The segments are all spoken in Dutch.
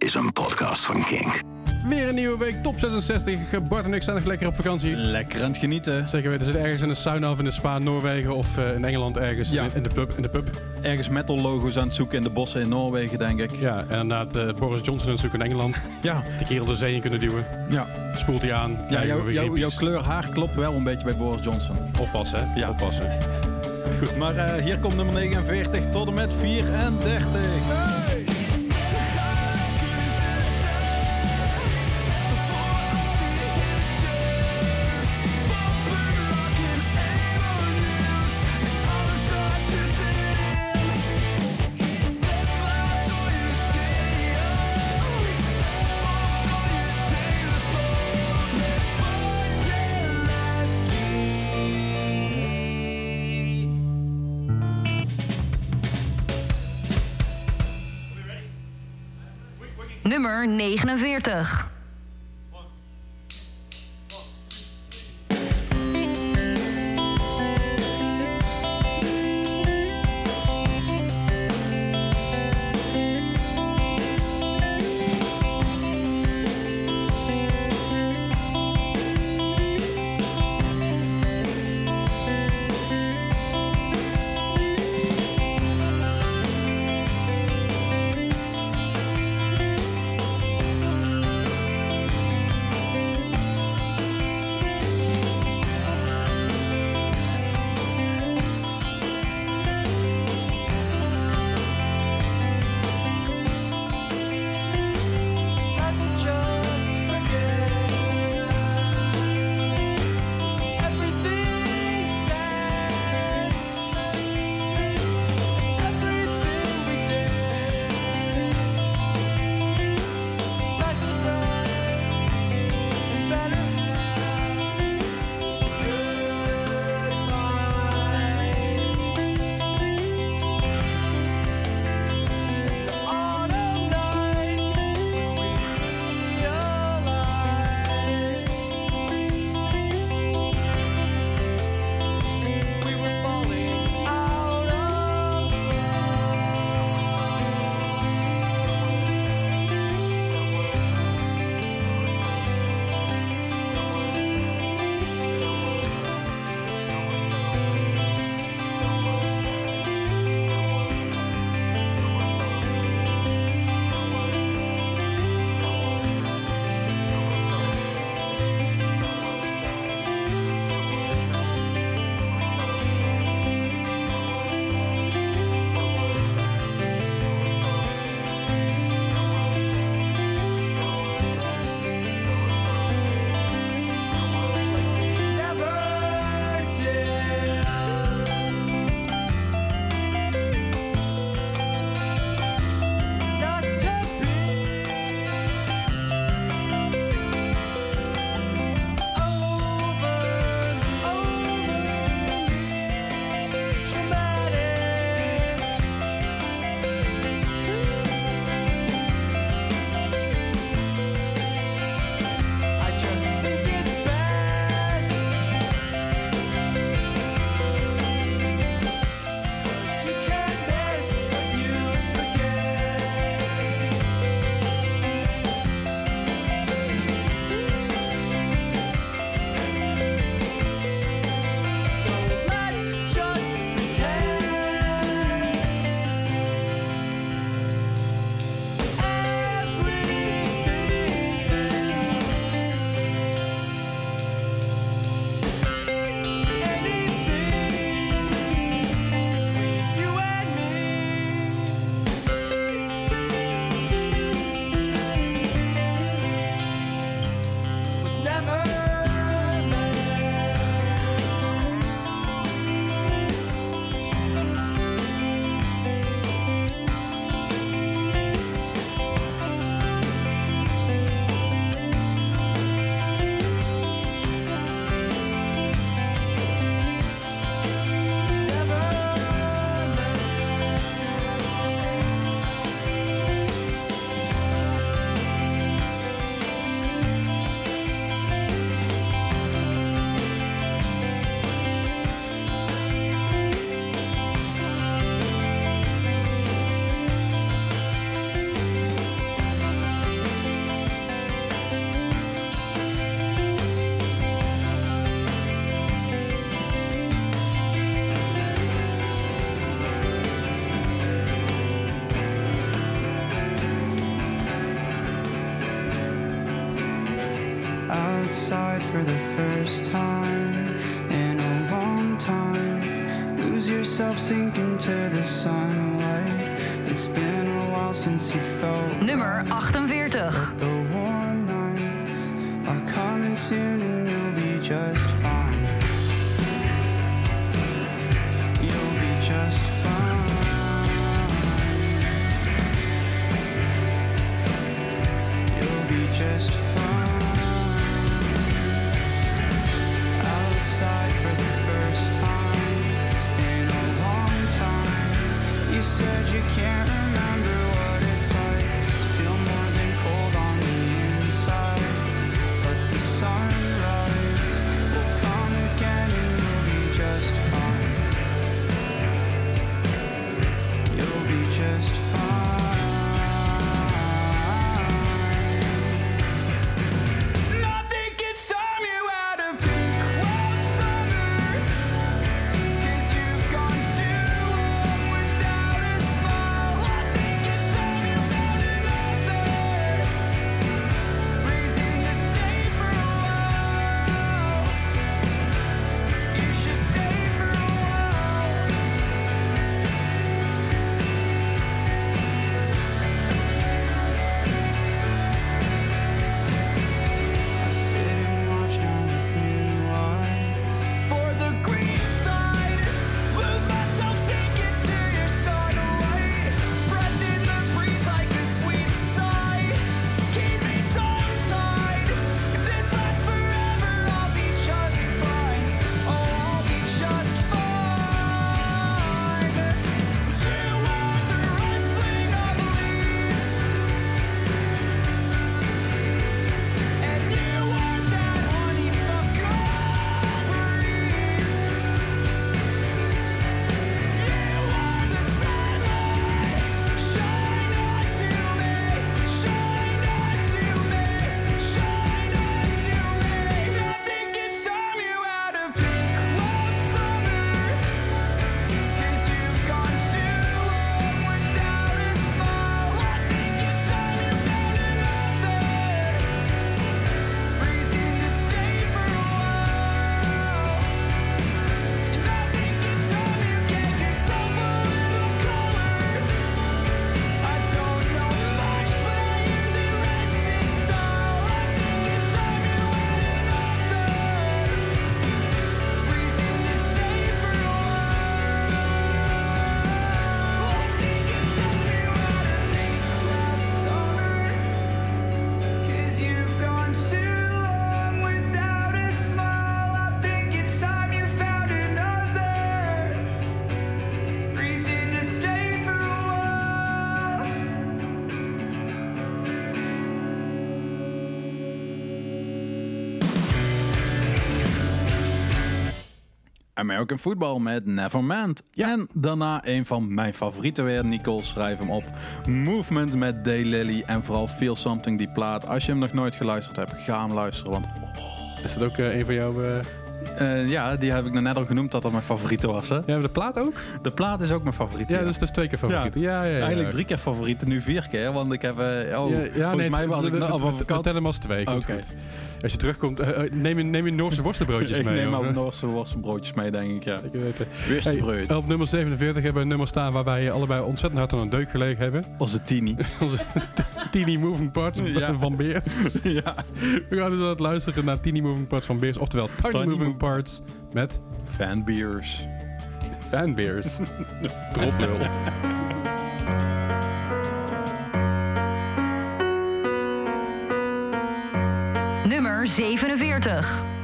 is een podcast van Kink. Weer een nieuwe week, top 66. Bart en ik staan nog lekker op vakantie. Lekker aan het genieten. Zeker weten, zitten ergens in de sauna of in de spa in Noorwegen of uh, in Engeland ergens Ja. in, in de pub, in de pub. Ergens metal logo's aan het zoeken in de bossen in Noorwegen, denk ik. Ja, en inderdaad uh, Boris Johnson aan het zoeken in Engeland. Ja, De kerel de zee in kunnen duwen. ja. Spoelt hij aan. ja jouw kleur haar klopt wel een beetje bij Boris Johnson. Oppassen, hè? Ja. Oppassen. Goed. Maar eh, hier komt nummer 49 tot en met 34. Nummer 49. American Football met Nevermind. En daarna een van mijn favorieten weer. Nicole, schrijf hem op. Movement met Daylily. En vooral Feel Something, die plaat. Als je hem nog nooit geluisterd hebt, ga hem luisteren. Want Is dat ook eh, een van jouw... eh, eh, ja, die heb ik net al genoemd dat dat mijn favoriete was. Hè? Ja, de plaat ook? De plaat is ook mijn favoriet. Ja, dus dat is twee keer favoriet. Ja, ja, ja. Eigenlijk drie keer favorieten, nu vier keer. Want ik heb... oh, Ja, ja, volgens nee, mij was ik vakantie. tellen hem als twee. Oké. goed. Als je terugkomt, eh, neem, je, neem je Noorse worstenbroodjes ik mee. neem eh? Noorse worstenbroodjes mee, denk ik. Ja. Zeker weten. Worstenbrood. Hey, op nummer 47 hebben we een nummer staan waar wij allebei ontzettend hard aan een deuk gelegen hebben. Onze tini. Onze Teeny Moving Parts van Beers. ja. We gaan dus aan het luisteren naar Teeny Moving Parts van Beers. Oftewel Tiny, Moving Mov- Parts met Fanbeers. Fanbeers. Droplul. Nummer 47.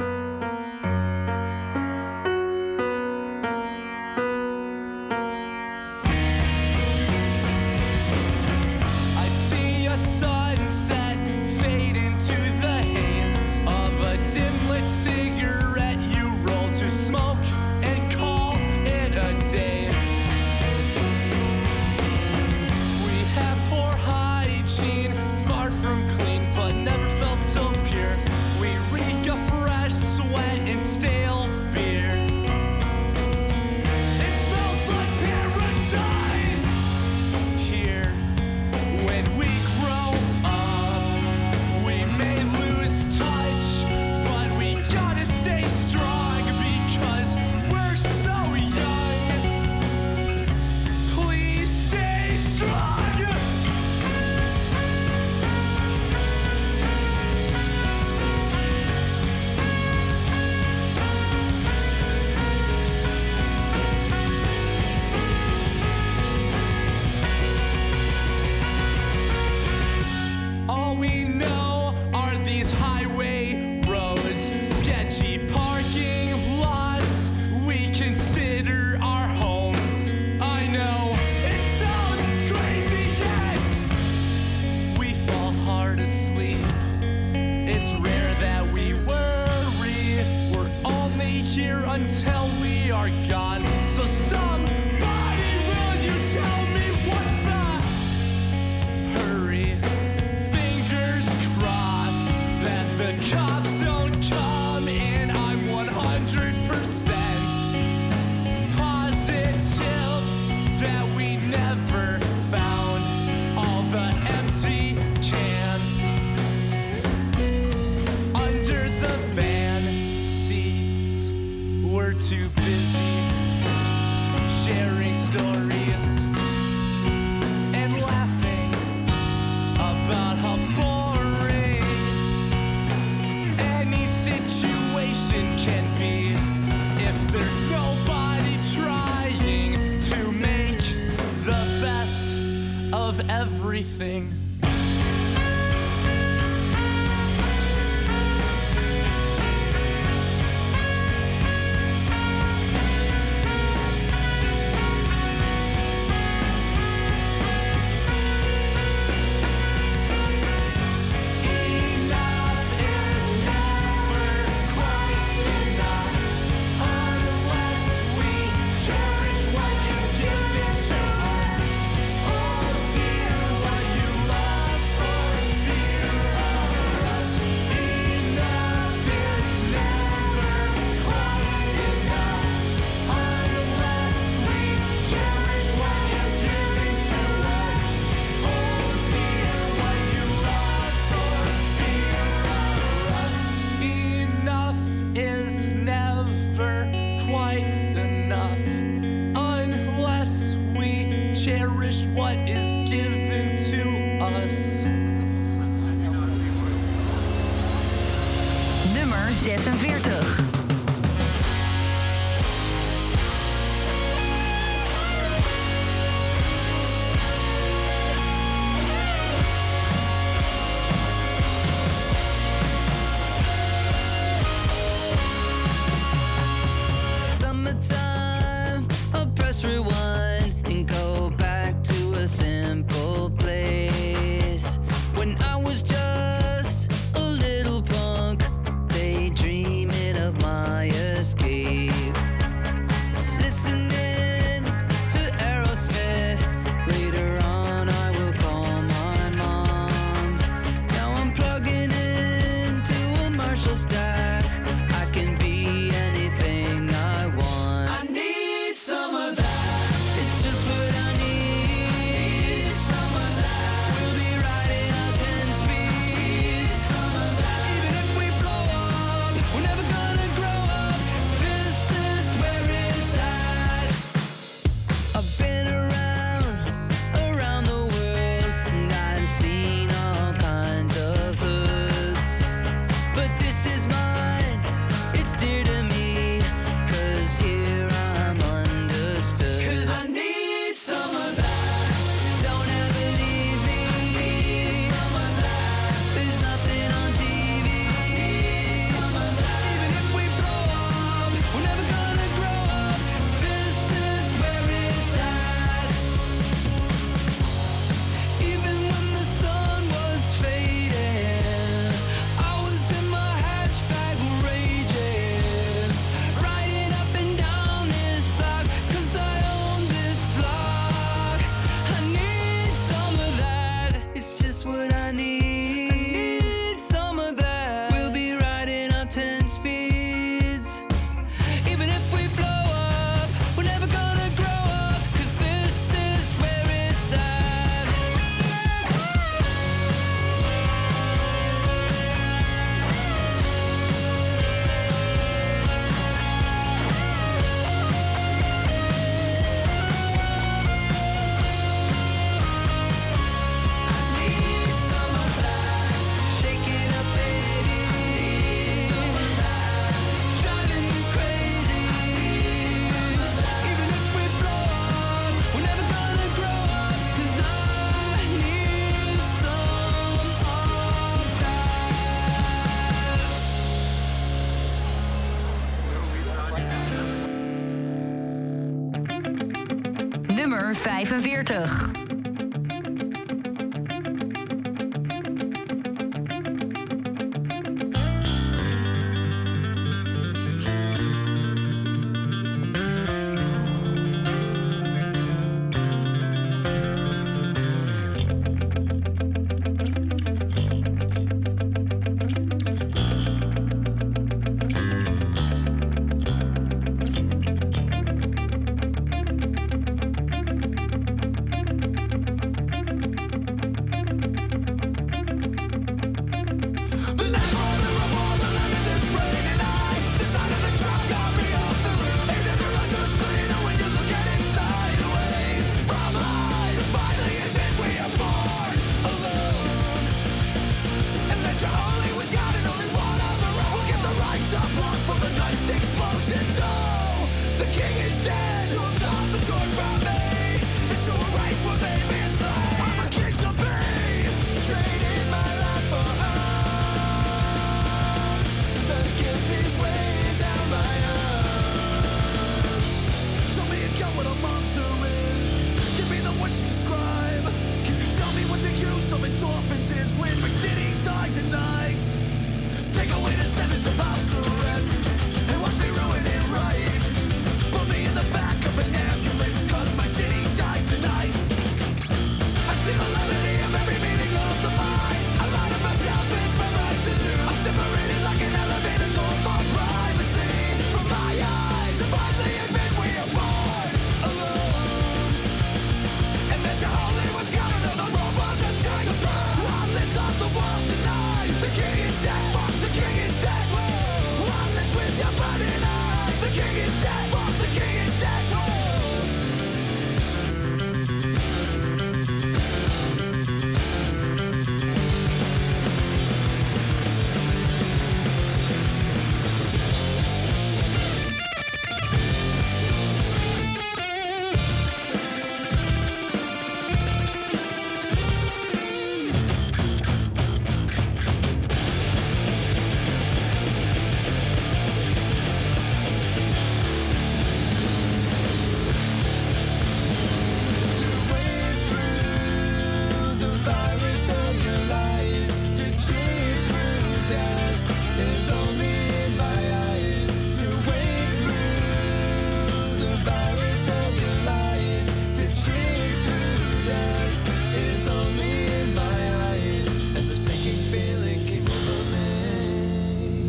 45.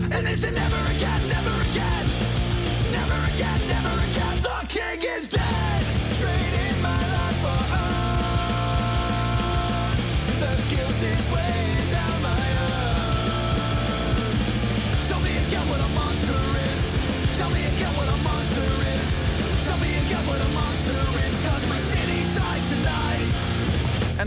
And it's never again, never again,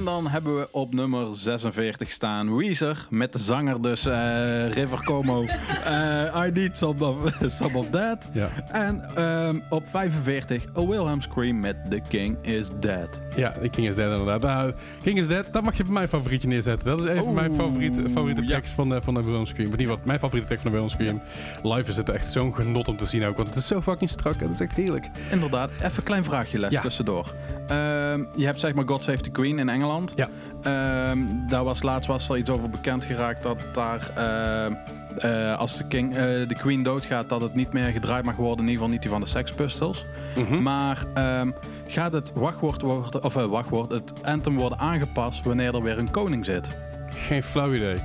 En dan hebben we op nummer 46 staan Weezer met de zanger dus eh, River Como. eh, I Need Some of, some of That. Ja. En ehm, op 45 A Wilhelm Scream met The King Is Dead. Ja, de King is Dead inderdaad. Nou, King is Dead, dat mag je bij mijn favorietje neerzetten. Dat is even Oeh, mijn favoriete, favoriete ja. tekst van de, van de Wilhelm Scream. Maar niet wat, mijn favoriete tekst van de Wilhelm Scream. Live is het echt zo'n genot om te zien ook. Want het is zo fucking strak. Het is echt heerlijk. Inderdaad, even een klein vraagje les Ja. tussendoor. Ehm, je hebt zeg maar God Save the Queen in Engeland. Ja. Ehm, daar was laatst was er iets over bekend geraakt dat het daar ehm, eh, als de, king, eh, de Queen doodgaat, dat het niet meer gedraaid mag worden. In ieder geval niet die van de Sex Pistols. Mhm. Maar ehm, gaat het wachtwoord worden, of eh, wachtwoord, het anthem worden aangepast wanneer er weer een koning zit? Geen flauw idee.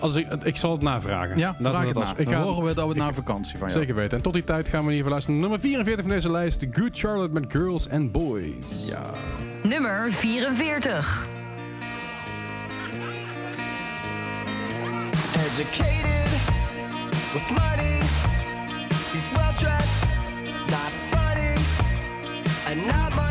Als ik, ik zal het navragen. Ja, Laten we vraag dat het als- na. Ik Dan ga, horen we dat we ik- na vakantie van jou. Zeker weten. En tot die tijd gaan we in ieder geval luisteren naar nummer 44 van deze lijst. The Good Charlotte met Girls and Boys. Ja. Nummer 44. Educated with money, he's well dressed, not funny, and not much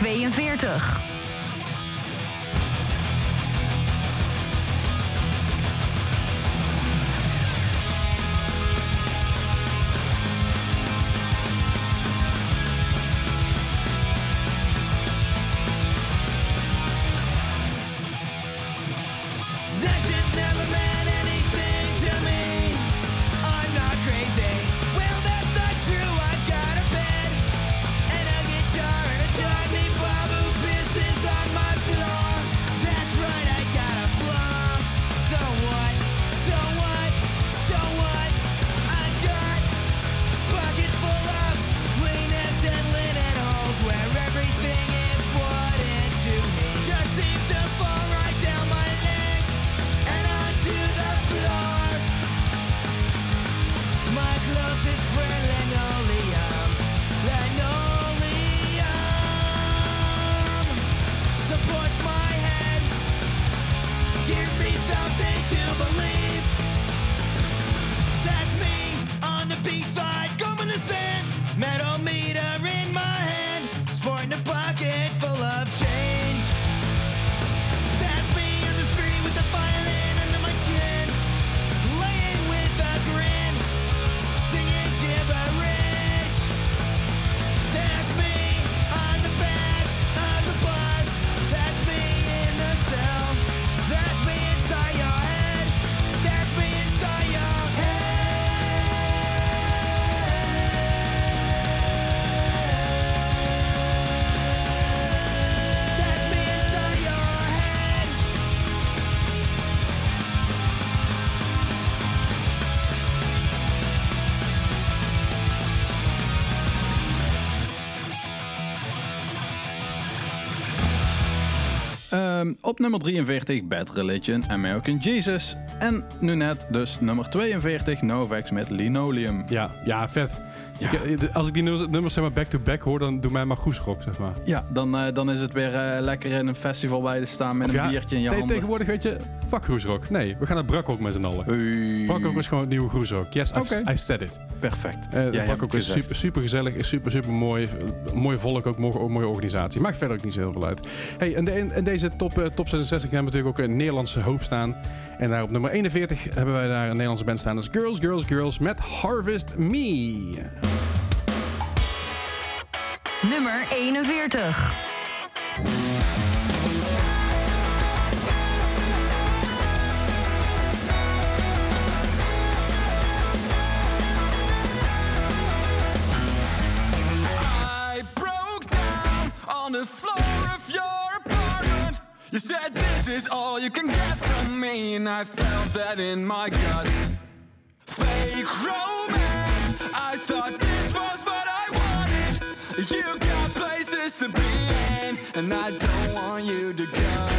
42. Ehm, op nummer 43 Bad Religion, American Jesus. En nu net dus nummer 42 Novex met Linoleum. Ja, ja, vet. Ja. Ik, eh, de- als ik die nummers, nummers zeg maar back-to-back hoor, dan doe mij maar groesrock, zeg maar. Ja, dan, eh, dan is het weer eh, lekker in een festival bij te staan met Of een ja, biertje in je handen. Tegenwoordig weet je, fuck groesrock. Nee, we gaan naar Brakrock met z'n allen. Hey. Brakrock is gewoon het nieuwe groesrock. Yes. I said it. Perfect. Uh, is super, super gezellig, is super, super mooi. Mooi volk, ook mooi, ook mooie organisatie. Maakt verder ook niet zo heel veel uit. Hey, en, de, in, in top, eh, top 66 hebben we natuurlijk ook een Nederlandse hoop staan. En daar op nummer 41 hebben wij daar een Nederlandse band staan. Dat is Girls, Girls, Girls met Harvest Me. Nummer 41. You said this is all you can get from me, and I felt that in my guts. Fake romance, I thought this was what I wanted. You got places to be in, and I don't want you to go.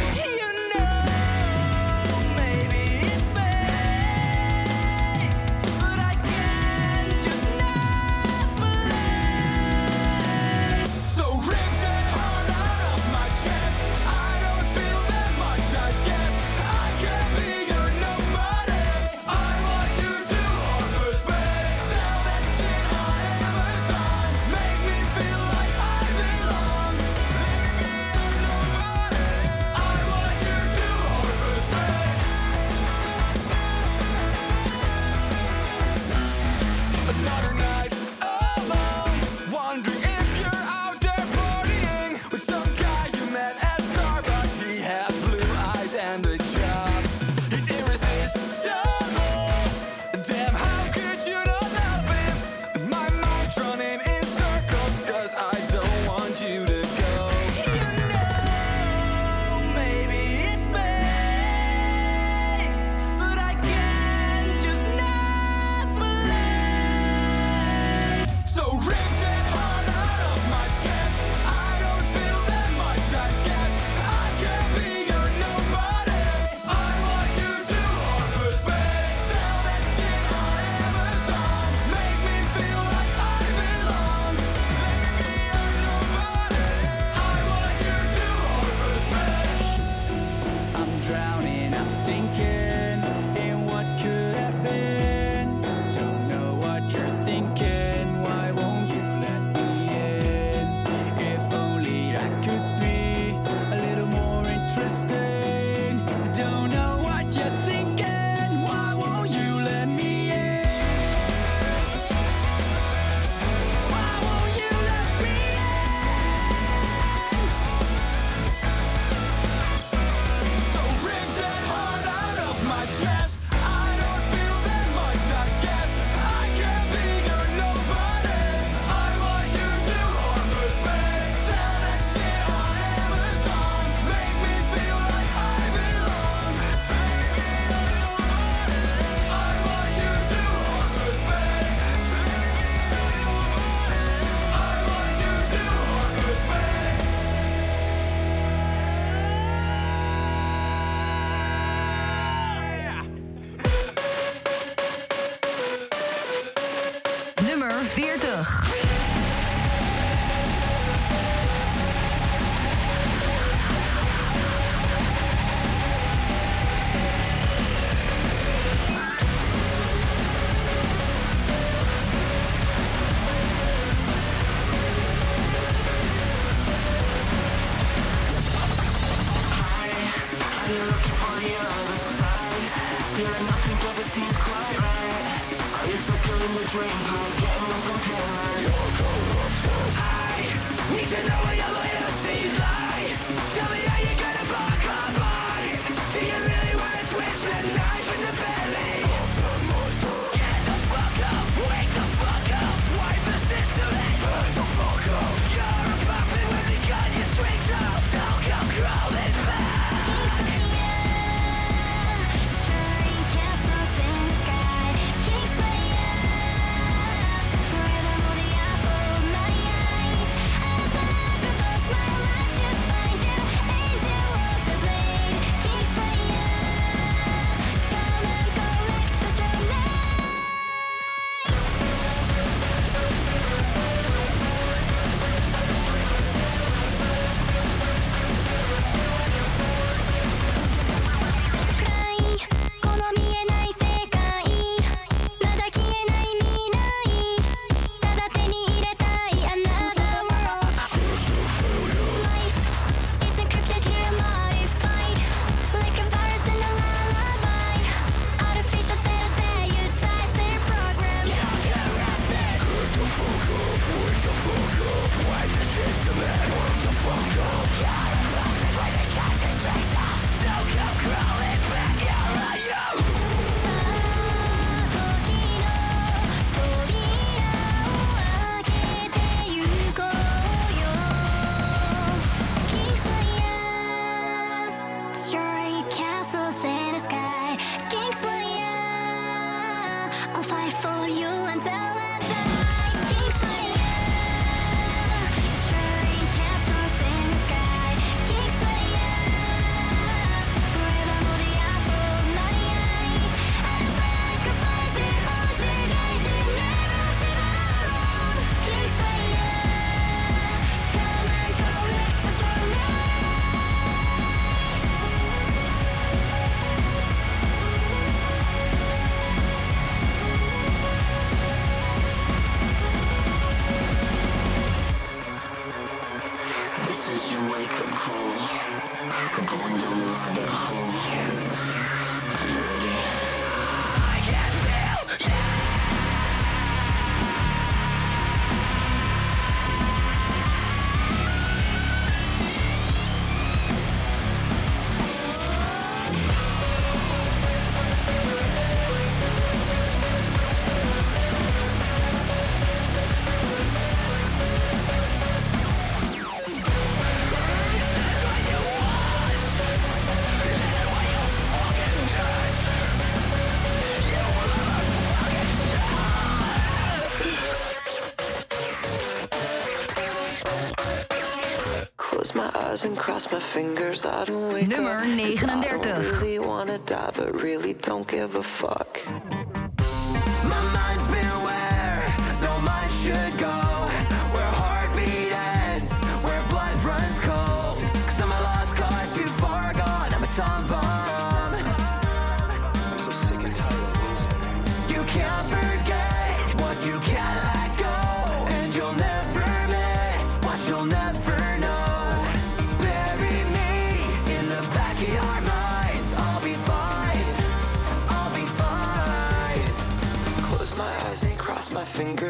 Nummer 39.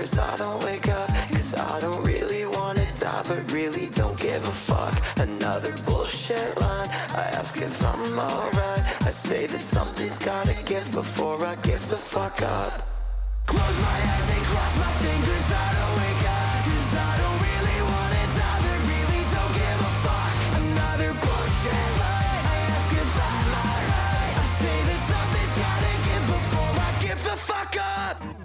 'Cause I don't wake up Cause I don't really wanna die But really don't give a fuck. Another bullshit line I ask if I'm alright. I say that something's gotta give Before I give the fuck up. Close my eyes and cross my fingers I don't wake up Cause I don't really wanna die But really don't give a fuck. Another bullshit line I ask if I'm alright. I say that something's gotta give Before I give the fuck up.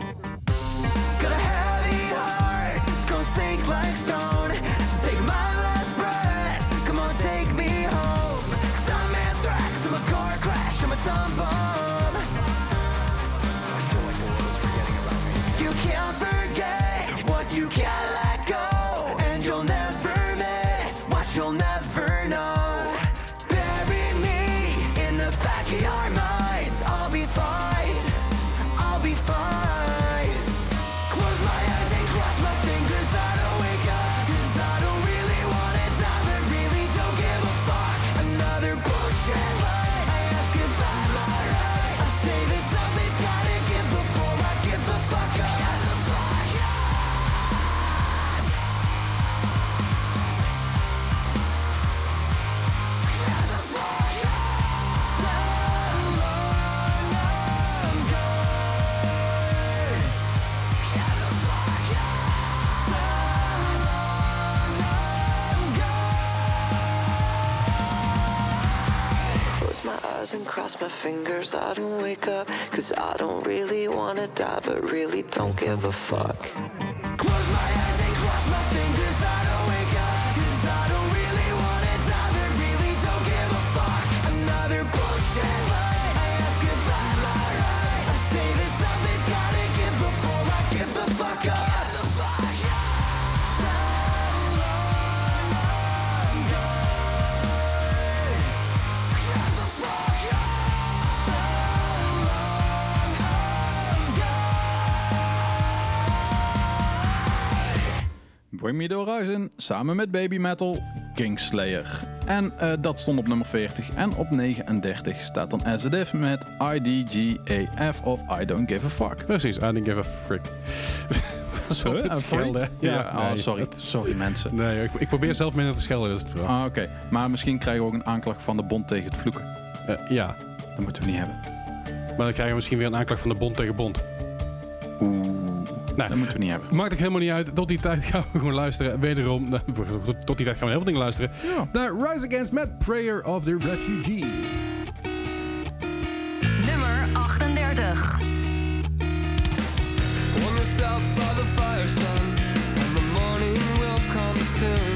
My fingers. I don't wake up, cause I don't really wanna die, but really don't give a fuck. The Horizon samen met Baby Metal, Kingslayer. En eh, dat stond op nummer 40. En op 39 staat dan As It Is met IDGAF of I Don't Give A Fuck. Precies, I don't give a frick. Zo Huh? het schelden. Ja, oh, nee, sorry. Sorry mensen. nee, ik, ik probeer zelf minder te schelden, dat is het verhaal. Ah, Oké, maar misschien krijgen we ook een aanklacht van de bond tegen het vloeken. Eh, ja, Dat moeten we niet hebben. maar dan krijgen we misschien weer een aanklacht van de bond tegen bond. Oeh, Nou, dat moeten we niet hebben. Maakt ook helemaal niet uit. Tot die tijd gaan we gewoon luisteren. Wederom, nou, tot- die tijd gaan we heel veel dingen luisteren. Ja. Naar Rise Against met Prayer of the Refugee. Nummer 38. Warm yourself by the fire, and the morning will come soon.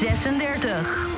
36.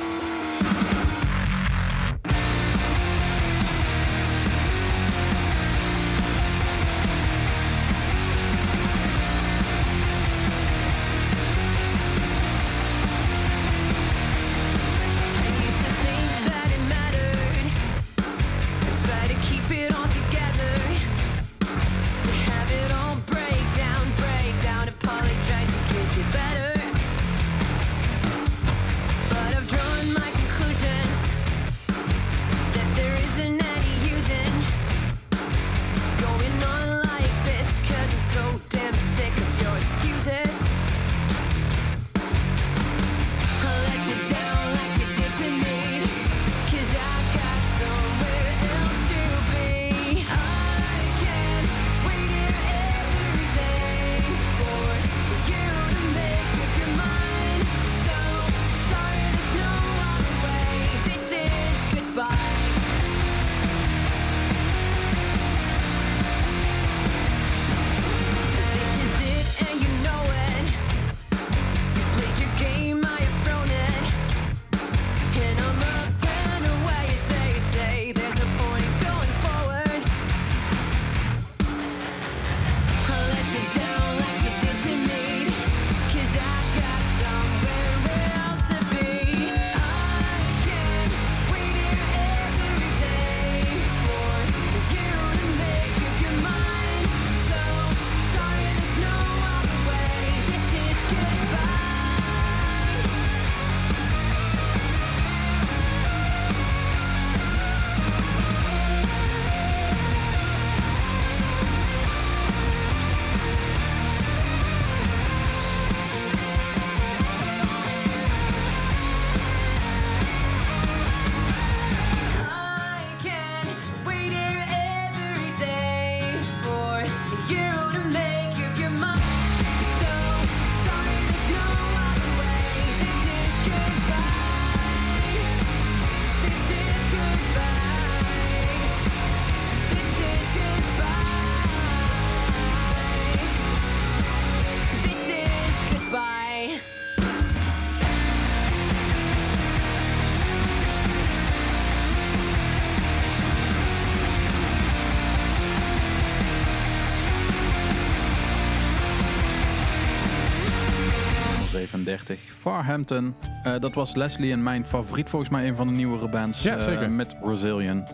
35. Farhampton. Eh, dat was Leslie en mijn favoriet, volgens mij, een van de nieuwere bands. Ja, eh, zeker. met Brazilian.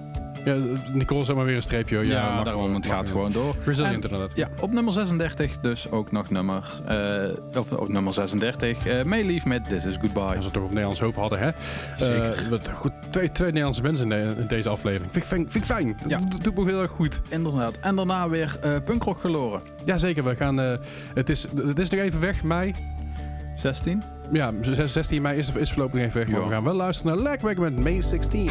Ja, eh, Nicole, zeg maar weer een streepje. Ja, ja daarom, het gaat gewoon door. Brazilian. inderdaad. Ja, op nummer 36 dus ook nog nummer... Of op nummer 36, uh, Mayleaf met This Is Goodbye. Als we toch op Nederlands hoop hadden, hè? Zeker. Goed, twee, twee Nederlandse mensen in, deze aflevering. Vind ik fijn. Vind ik. Ja. Dat doet me heel erg goed. Inderdaad. En daarna weer punkrock geloren. Jazeker, we gaan... het, is, het is nog even weg, mei. 16. Ja, 16 mei is, is voorlopig even weg. Ja. we gaan wel luisteren naar Lagwack met May 16.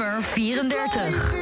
nummer 34.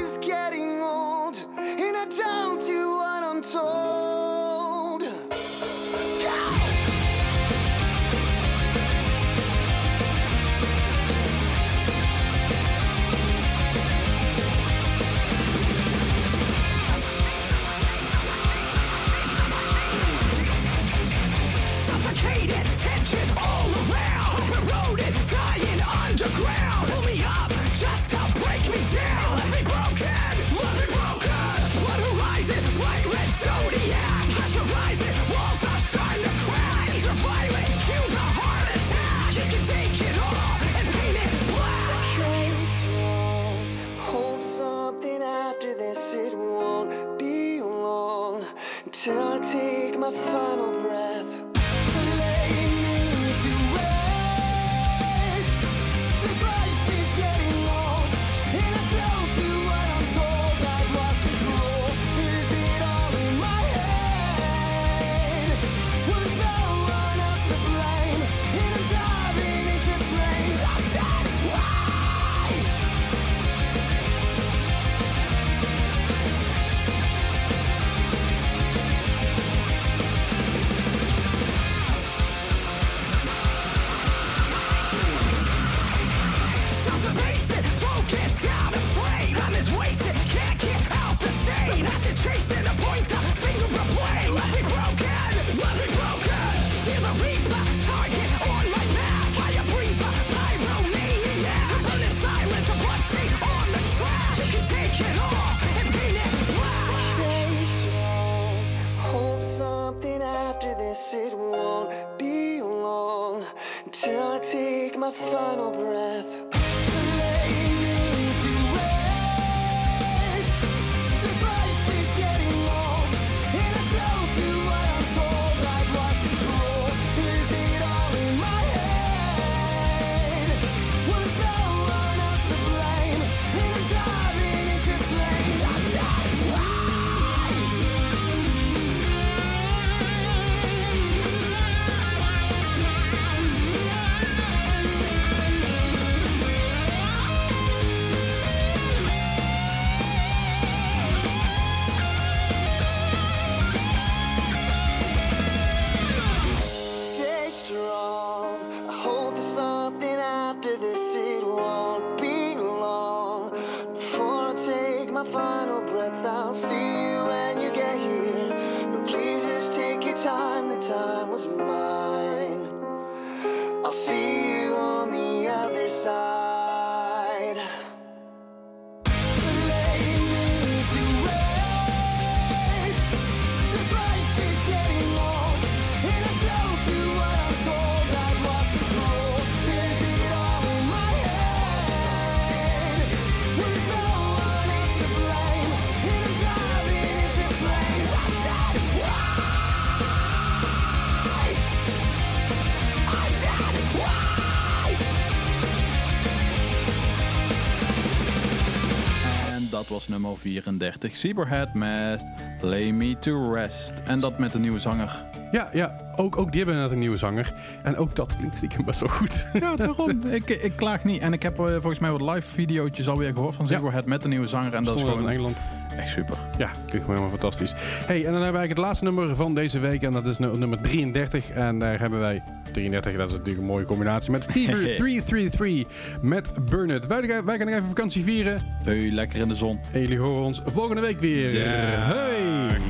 nummer 34. Cyberhead met Lay Me To Rest. En dat met een nieuwe zanger. Ja, ja ook, ook die hebben net een nieuwe zanger. En ook dat klinkt stiekem best wel goed. Ja, daarom. ik, ik klaag niet. En ik heb eh, volgens mij wat live video's alweer gehoord van Cyberhead met een nieuwe zanger. En dat is gewoon... in Engeland. Echt super. Ja, klinkt gewoon helemaal fantastisch. Hey, en dan hebben we het laatste nummer van deze week. En dat is nummer 33. En daar hebben wij 33, dat is natuurlijk een mooie combinatie. Met Fever 333 met Burnett. Wij, wij gaan nog even vakantie vieren. Hey, lekker in de zon. En jullie horen ons volgende week weer. Hey.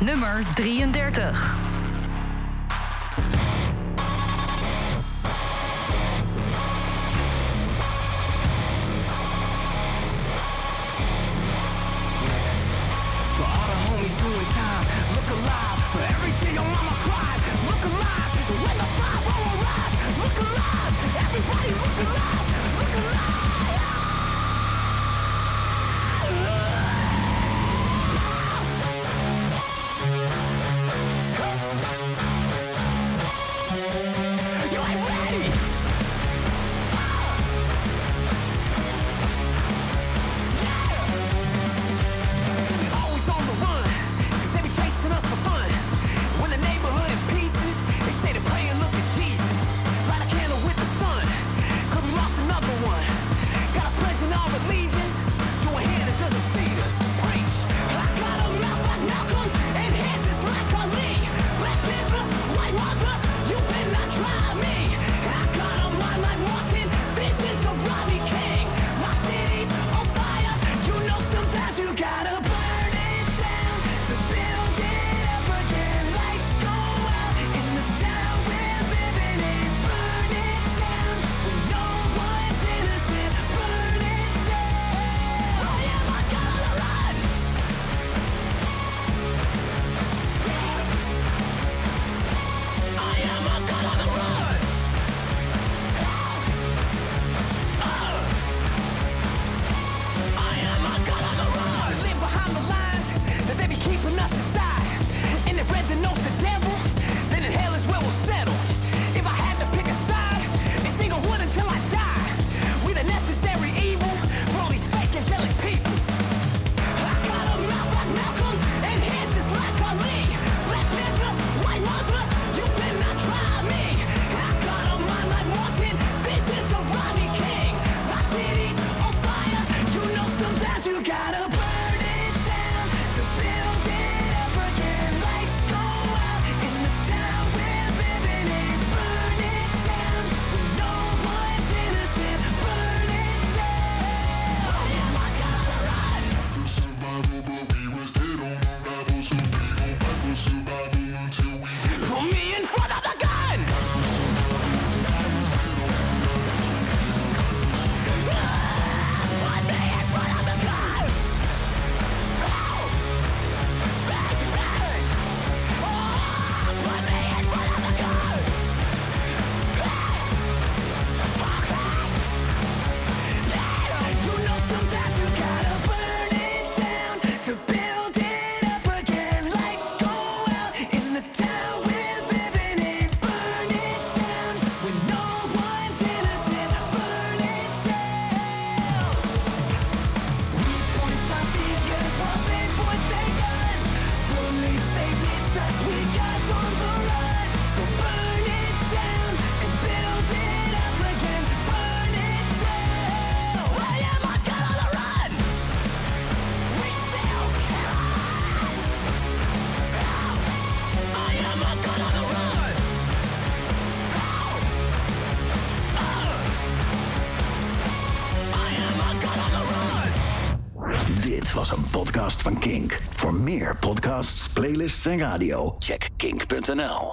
Nummer 33. Playlists en check kink.nl.